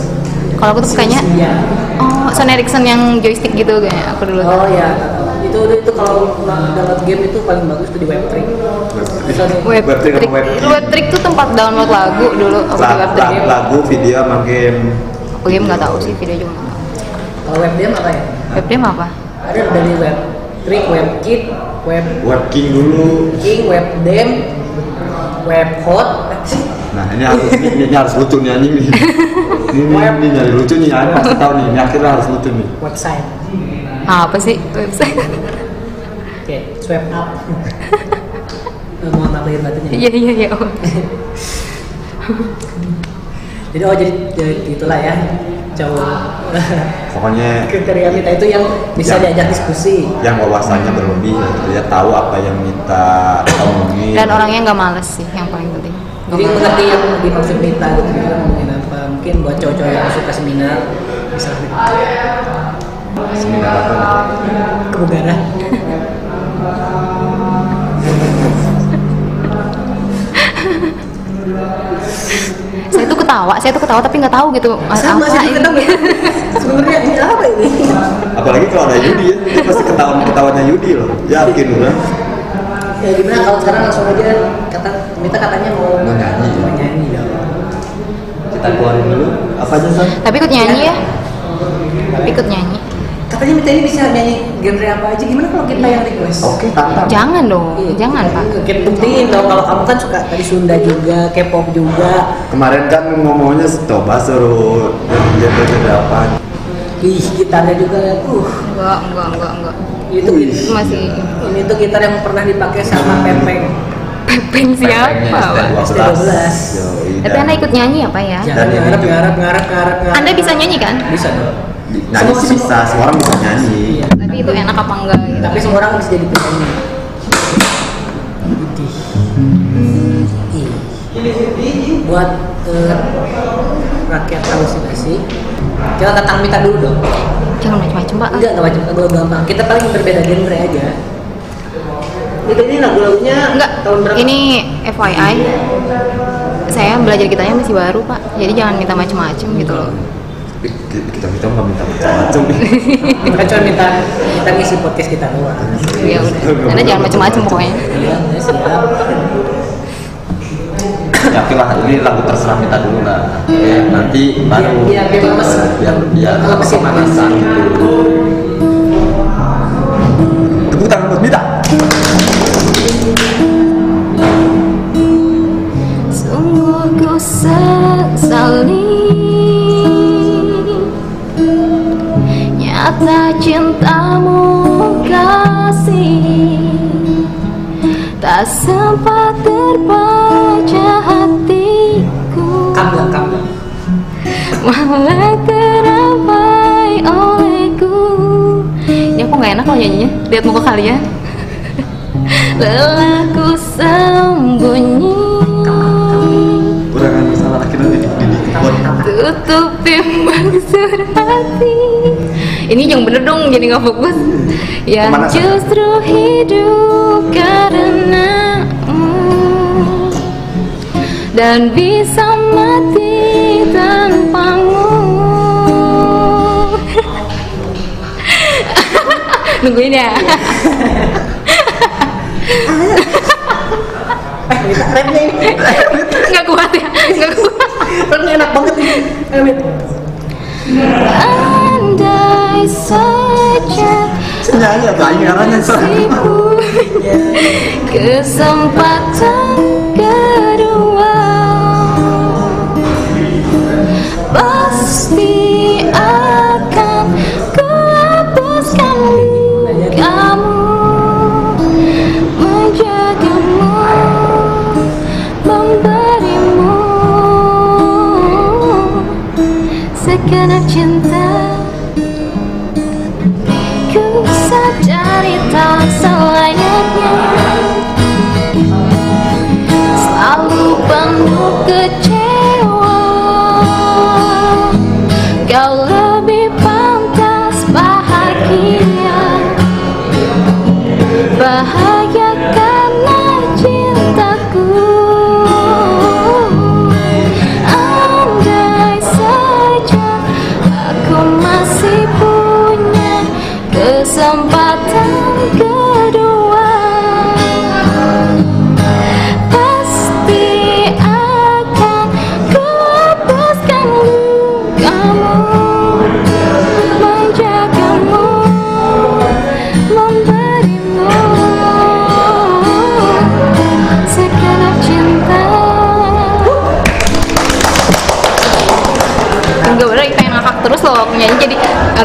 Kalau aku tuh Iya. oh Sony Ericsson yang joystick gitu kayak aku dulu. Oh ya. itu itu kalau download game itu paling bagus tuh di Web3 Misalnya, Web Web trick trick, web key. web trick tuh tempat download lagu dulu. La- web la- trick. lagu video sama game. Aku game nggak tahu sih, video juga kalau web game apa ya? Web game apa? ada dari web trick web kit web web king dulu. king web dem web hot. Nah ini harus ini, ini harus lucu nih anjing nih. Ini, ini, ini nyari lucu nih anjing. Pasti tahu nih ini akhirnya harus lucu nih. Website. Apa sih website? oke swipe up mohon maaf lahir batinnya. Iya iya iya. oh. jadi oh jadi, jadi itulah ya cowok. Pokoknya kriteria kita itu yang bisa Yang- diajak diskusi. yang wawasannya berlebih gitu ya tahu apa yang kita omongin. Dan orangnya nggak males sih, yang paling penting. Jadi mengerti yang dimaksud kita gitu kita ngomongin apa. Mungkin buat cowok-cowok yang suka seminar bisa seminar apa? Kebugaran Saya tuh ketawa, saya tuh ketawa tapi nggak tahu gitu. Sama apa sih ini. kita sebenarnya ini apa ini? Apalagi kalau ada Yudi ya itu pasti ketawa ketawanya Yudi loh. Yakin udah ya gimana kalau sekarang langsung aja kata kita katanya mau Mau nyanyi. mau nyanyi dong kita keluarin dulu. Apa aja san? Tapi ikut nyanyi ya? Ikut nyanyi. Katanya minta ini bisa nyanyi genre apa aja gimana kalau kita yang request oke tantang Jangan dong, Iya. jangan pak. Kita buktiin dong kalau kamu kan suka tadi Sunda juga, K-pop juga. kemarin kan ngomongnya coba suruh genre genre apa Ih, gitarnya juga uh. Enggak, enggak, enggak, enggak. Itu Itu masih ini tuh gitar yang pernah dipakai sama Pepeng. pepeng siapa pak? ST12. Tapi anda ikut nyanyi apa ya? Jangan Dan ini ngarep, ngarep, ngarep, ngarep, ngarep. Anda bisa nyanyi kan? Bisa dong. Nyanyi sih bisa semua orang bisa nyanyi Iya. Tapi itu enak apa enggak gitu? Tapi semua orang bisa jadi penyanyi. Buat eh, rakyat halusinasi, kita tentang minta dulu dong. Jangan macam-macam pak. Enggak, enggak wajib, enggak gampang. Kita paling berbeda genre aja. Itu ini lagu-lagunya Enggak, tahun berapa? ini FYI saya belajar gitarnya masih baru pak jadi jangan minta macem-macem gitu loh kita kita nggak minta macam-macam nih Bukan cuma minta kita ngisi podcast kita doang. ya udah anda jangan macem-macem pokoknya Iya, siap. lah ini lagu terserah minta dulu lah nanti baru Biar- biar biar biar pemanasan gitu tepuk tangan buat Mita sungguh ku nyata cintamu kasih tak sempat terbaca hatiku malah terapai olehku ini aku nggak enak kalau nyanyinya lihat muka kalian lelahku sembunyi udah kan salah laki nanti di di keyboard tutupi maksud hati ini yang bener dong jadi nggak fokus yang Pemanasan. justru hidup karena dan bisa mati tanpamu nungguin ya Mita, rapnya ini. nggak kuat ya nggak kuat Rapnya enak banget ini. Andai saja aing ngarangnya san kesempatan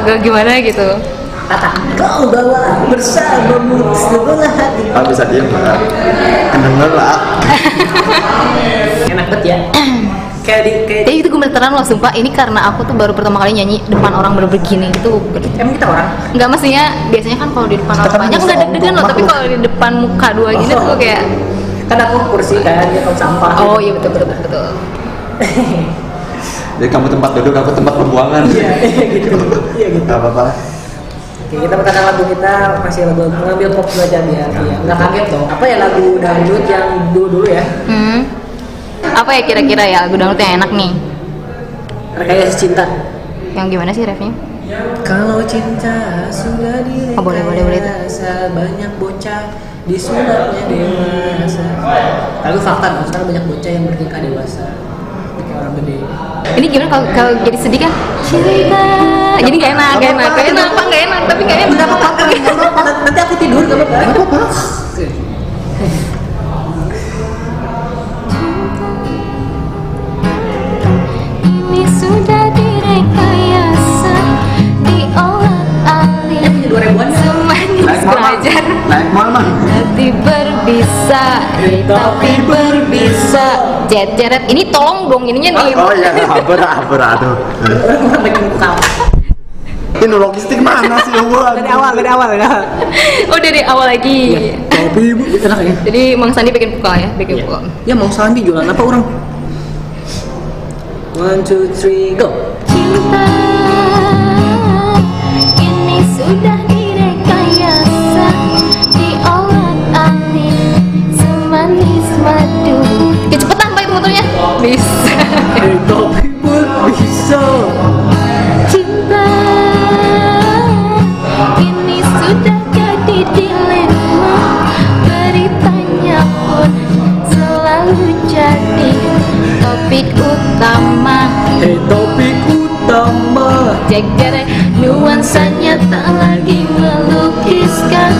agak gimana gitu. Kata kau bawa bersamamu sebelah hati. Ah bisa diem nggak? Kedenger lah. enak banget ya. Kayak di kayak jadi itu gemeteran loh sumpah ini karena aku tuh baru pertama kali nyanyi depan orang bener begini gitu. Emang kita orang? Nggak maksudnya biasanya kan kalau di depan orang banyak nggak deg-degan loh. tapi kalau di depan muka dua gini Oh. tuh kayak kan aku kursi kan dia kalau sampah oh iya betul betul betul, betul. Jadi kamu tempat duduk, aku tempat pembuangan. iya iya gitu iya gitu Gak apa-apa. Oke, kita perkenalkan lagu kita masih lagu mengambil pop dulu aja biar ya nggak kaget dong apa ya lagu dangdut yang dulu dulu ya Hmm. Apa ya kira-kira ya lagu dangdut yang enak nih? rekayasa cinta Yang gimana sih refnya? kalau cinta sudah direkayasa Oh, boleh, boleh, boleh. banyak bocah disulapnya dewasa lalu fakta sekarang banyak bocah yang bertingkah dewasa orang gede Ini gimana kalau kalau jadi sedih kan? Cerita. Jadi gak enak, gak enak, gak enak, apa gak enak, tapi gak apa-apa, nggak apa-apa. Nanti aku tidur, nggak apa-apa. Semanis belajar Naik mal mah. Berbisa, eh, tapi berbisa Jet jeret, ini tolong dong ininya nih Oh iya, haber haber aduh. Orang bikin buka. Ini logistik mana sih gua? Dari awal, dari awal ya. Oh dari awal lagi Tapi ibu enak ya. Jadi Mang Sandi bikin pukul ya, bikin pukul Ya mau Sandi jualan apa orang? One, two, three, go. cinta Ini sudah cepetan pak itu motornya Bisa bisa. Cinta. Ini sudah jadi dilema. Beritanya pun selalu jadi topik utama. Eh, topik utama. Jack nuansanya tak lagi melukiskan.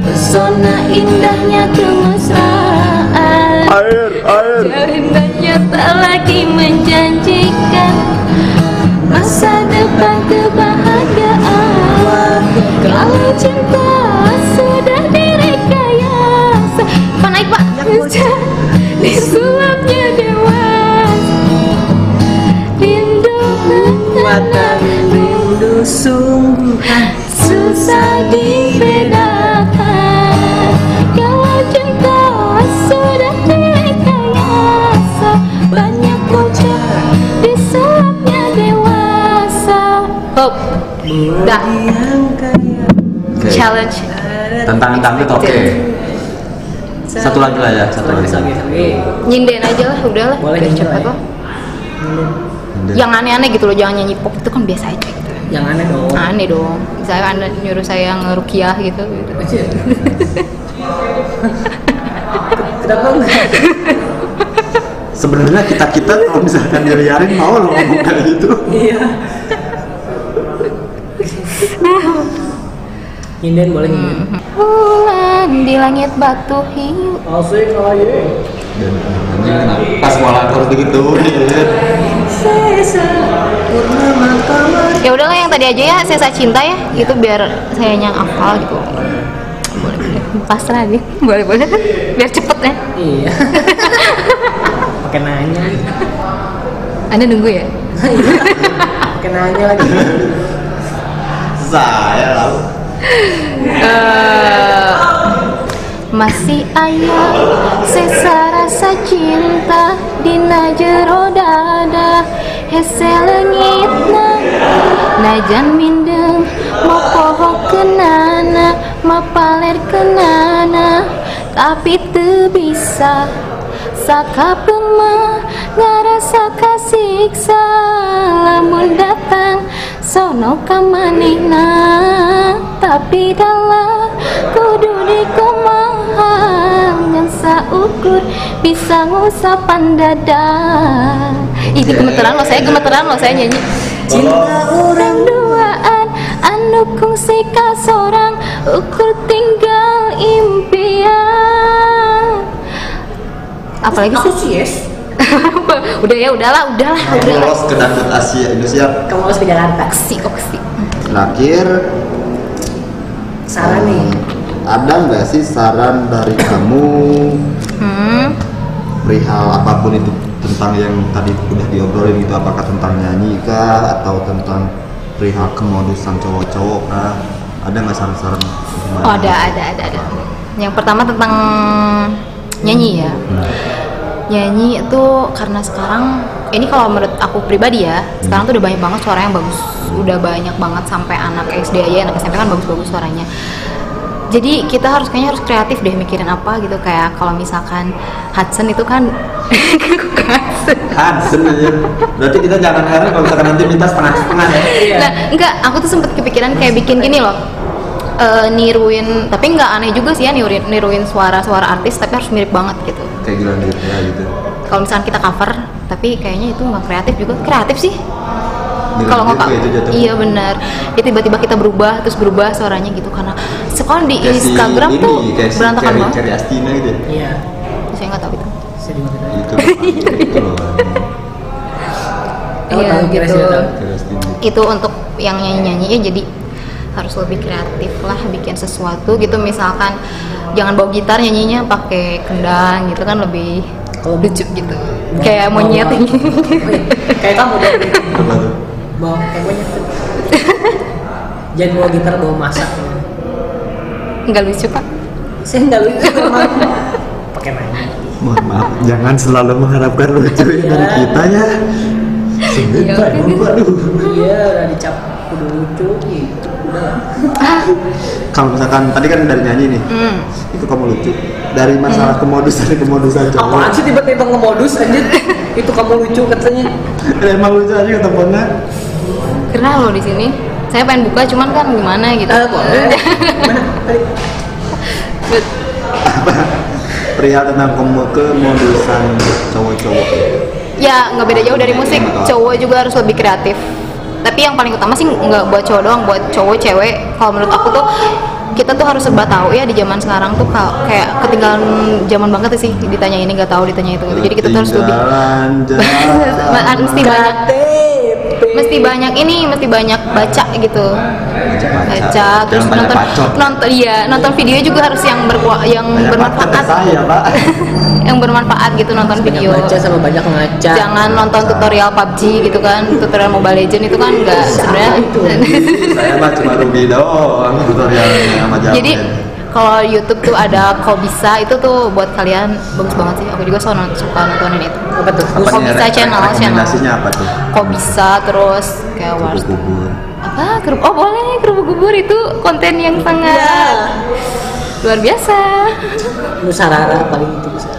Pesona indahnya kemesraan Air, air. Indahnya tak lagi menjanjikan Masa depan kebahagiaan. Kalau cinta sudah direkayasa Pak naik pak. Disulapnya dewasa Rindu Mata rindu sungguh. susah dibedakan Dah. Oke. Challenge Tantangan dangdut oke. Satu lagi lah ya, satu lagi. Nyinden aja lah udah lah Boleh Biar cepet lah ya. kok Yang aneh-aneh gitu loh jangan nyanyi pop itu kan biasa aja gitu Yang aneh dong. Aneh dong Misalnya anda nyuruh saya ngerukiah gitu, gitu. Kenapa enggak? Sebenarnya kita kita kalau misalkan diliarin mau lo ngomong kayak gitu. Iya. Nyinden boleh nyinden. Bulan di langit batu hiu Asik aja. Dan anjing pas malah harus digituin. Sesa purnama kamar. Ya udahlah yang tadi aja ya Sesa Cinta ya Itu biar saya yang hafal gitu Boleh boleh Pasrah aja Boleh boleh Biar cepet ya Iya. Pakai nanya. Anda nunggu ya Pakai nanya lagi. Saya lah. Eh, Masih ayah sesa rasa cinta Dina jero dada Hese lengitna Najan mindeng Mau poho kenana Mau paler kenana. Tapi tu bisa Saka pema Ngarasa kasiksa Lamun datang Sono kamanehna Tapi dalam Kudu dikumaha Ngan saukur Bisa ngusapan dada. Ini gemeteran loh saya gemeteran loh saya nyanyi. Cinta Orang duaan Anu kungsi kasorang Ukur tinggal impian. Apalagi sih yes. udah ya udahlah udahlah Kamu udahlah lolos ke dangdut Asia Indonesia Kamu harus ke Jakarta. oksi oksi terakhir Saran nih. ada nggak sih saran dari kamu hmm. perihal apa pun itu tentang yang tadi udah diobrolin gitu apakah tentang nyanyi kah atau tentang perihal kemodusan cowok-cowok kah ada nggak saran-saran? Oh, ada, ada, ada, ada. Yang pertama tentang nyanyi ya. Nyanyi itu karena sekarang ini kalau menurut aku pribadi ya, sekarang tuh udah banyak banget suara yang bagus. Udah banyak banget sampai anak SD aja, anak SMP kan bagus-bagus suaranya. Jadi kita harus kayaknya harus kreatif deh mikirin apa gitu kayak kalau misalkan Hudson itu kan Hudson. Hudson aja berarti kita jangan heran kalau misalkan nanti minta setengah-setengah ya. Nah, enggak, aku tuh sempet kepikiran kayak bikin gini loh. Eh, niruin, tapi nggak aneh juga sih ya niruin, niruin suara-suara artis, tapi harus mirip banget gitu. kayak gila gitu ya gitu Kalau misalkan kita cover, tapi kayaknya itu nggak kreatif juga. Kreatif sih. Kalau nggak, itu iya benar. Ya tiba-tiba kita berubah, terus berubah suaranya gitu karena sekarang di Kayak Instagram ini, tuh si berantakan banget. Carrie Astina gitu ya Iya. Saya nggak tahu itu. Itu itu Iya, kira gitu. Carrie Astina itu untuk yang nyanyi-nyanyi ya jadi harus lebih kreatif lah bikin sesuatu gitu misalkan jangan bawa gitar nyanyinya pakai kendang gitu kan lebih Kalau lucu gitu kayak monyet Bawa- Kayak kamu dong. Bawa kayak monyet. Jangan bawa gitar, bawa masak. nggak lucu pak Saya nggak lucu. Pakai nanya. mohon maaf jangan selalu mengharapkan lucu dari Iya. kita ya sebentar Iya. dulu aduh Iya, udah dicap udah lucu gitu. Kalau misalkan tadi kan dari nyanyi nih. Hmm. itu kamu lucu. Dari masalah kemodusan kemodusan cowok Apaan sih tiba-tiba ngemodus anjir? Itu kamu lucu katanya. emang lucu aja ketempatnya keren loh di sini. Saya pengen buka cuman kan gimana gitu. Eh, boleh. Mana? Tadi. perihal tentang kemo kemodusan cowok-cowok. Ya nggak beda jauh dari musik. Cowok juga harus lebih kreatif tapi yang paling utama sih nggak buat cowok doang buat cowok cewek. Kalau menurut aku tuh kita tuh harus serba tahu ya di zaman sekarang tuh ka- kayak ketinggalan zaman banget sih ditanya ini nggak tahu ditanya itu. Gitu. jadi kita tuh harus lebih mesti banyak mesti banyak ini mesti banyak baca gitu. Baca terus nonton nonton iya nonton video juga harus yang berkua yang bermanfaat yang bermanfaat gitu nonton Banyak video. baca sama banyak ngaca. jangan nonton tutorial PUBG gitu kan tutorial Mobile Legend itu kan enggak sebenarnya. saya mah cuma rugi doang tutorialnya sama jalan jadi kalau YouTube tuh ada kau bisa itu tuh buat kalian bagus banget sih. Aku juga suka nonton suka nontonin itu. Apa tuh? apa Kok nih, bisa re- channel, rekomendasinya apa tuh? Kau bisa terus kayak wars apa? Kerupuk oh boleh. Kerupuk bubur itu konten yang sangat luar biasa. Nusarara paling itu bisa.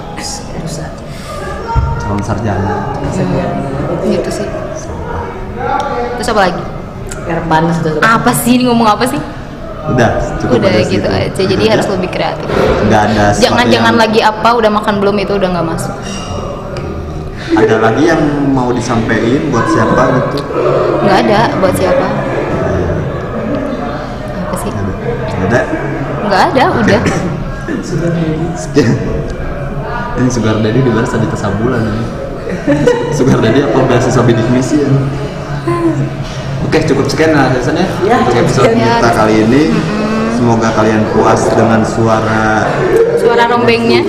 Calon sarjana. Gitu sih. Terus apa lagi? Erpan sudah apa sih? Ini ngomong apa sih? Udah cukup udah aja gitu aja. Jadi harus lebih kreatif. Nggak ada jangan jangan yang- lagi apa udah makan belum itu udah nggak masuk. Ada lagi yang mau disampaikan buat siapa gitu? Nggak ada buat siapa? Apa sih? Ada? Nggak ada udah. Sekian ini sugar daddy dibalas tadi kesabulan ini sugar daddy apa beasiswa bidik misi ya? Oke cukup sekian lah biasanya Ya, untuk episode sekian. kita kali ini. Semoga kalian puas dengan suara suara rombengnya.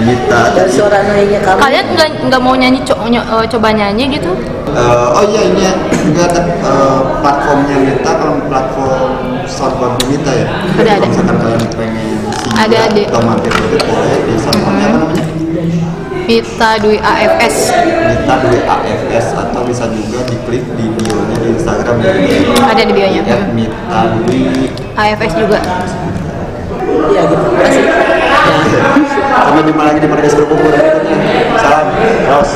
Mita dari suara nanya kamu. kalian nggak nggak mau nyanyi co- nyo- eh, coba nyanyi gitu? Eh, oh iya ini ya, juga ada eh, platformnya Mita kalau platform soundcloud Mita ya. Ada, kalau ada. misalkan kalian pengen Ada, di- atau mampir mampir boleh di soundcloudnya apa namanya Dita Dwi AFS Dita Dwi AFS atau bisa juga diklik di bio nya di Instagram. Ada di bio nya Dita ya, Dwi. AFS juga. Iya gitu. Kasih sampai jumpa lagi di podcast berkumpul salam Ros.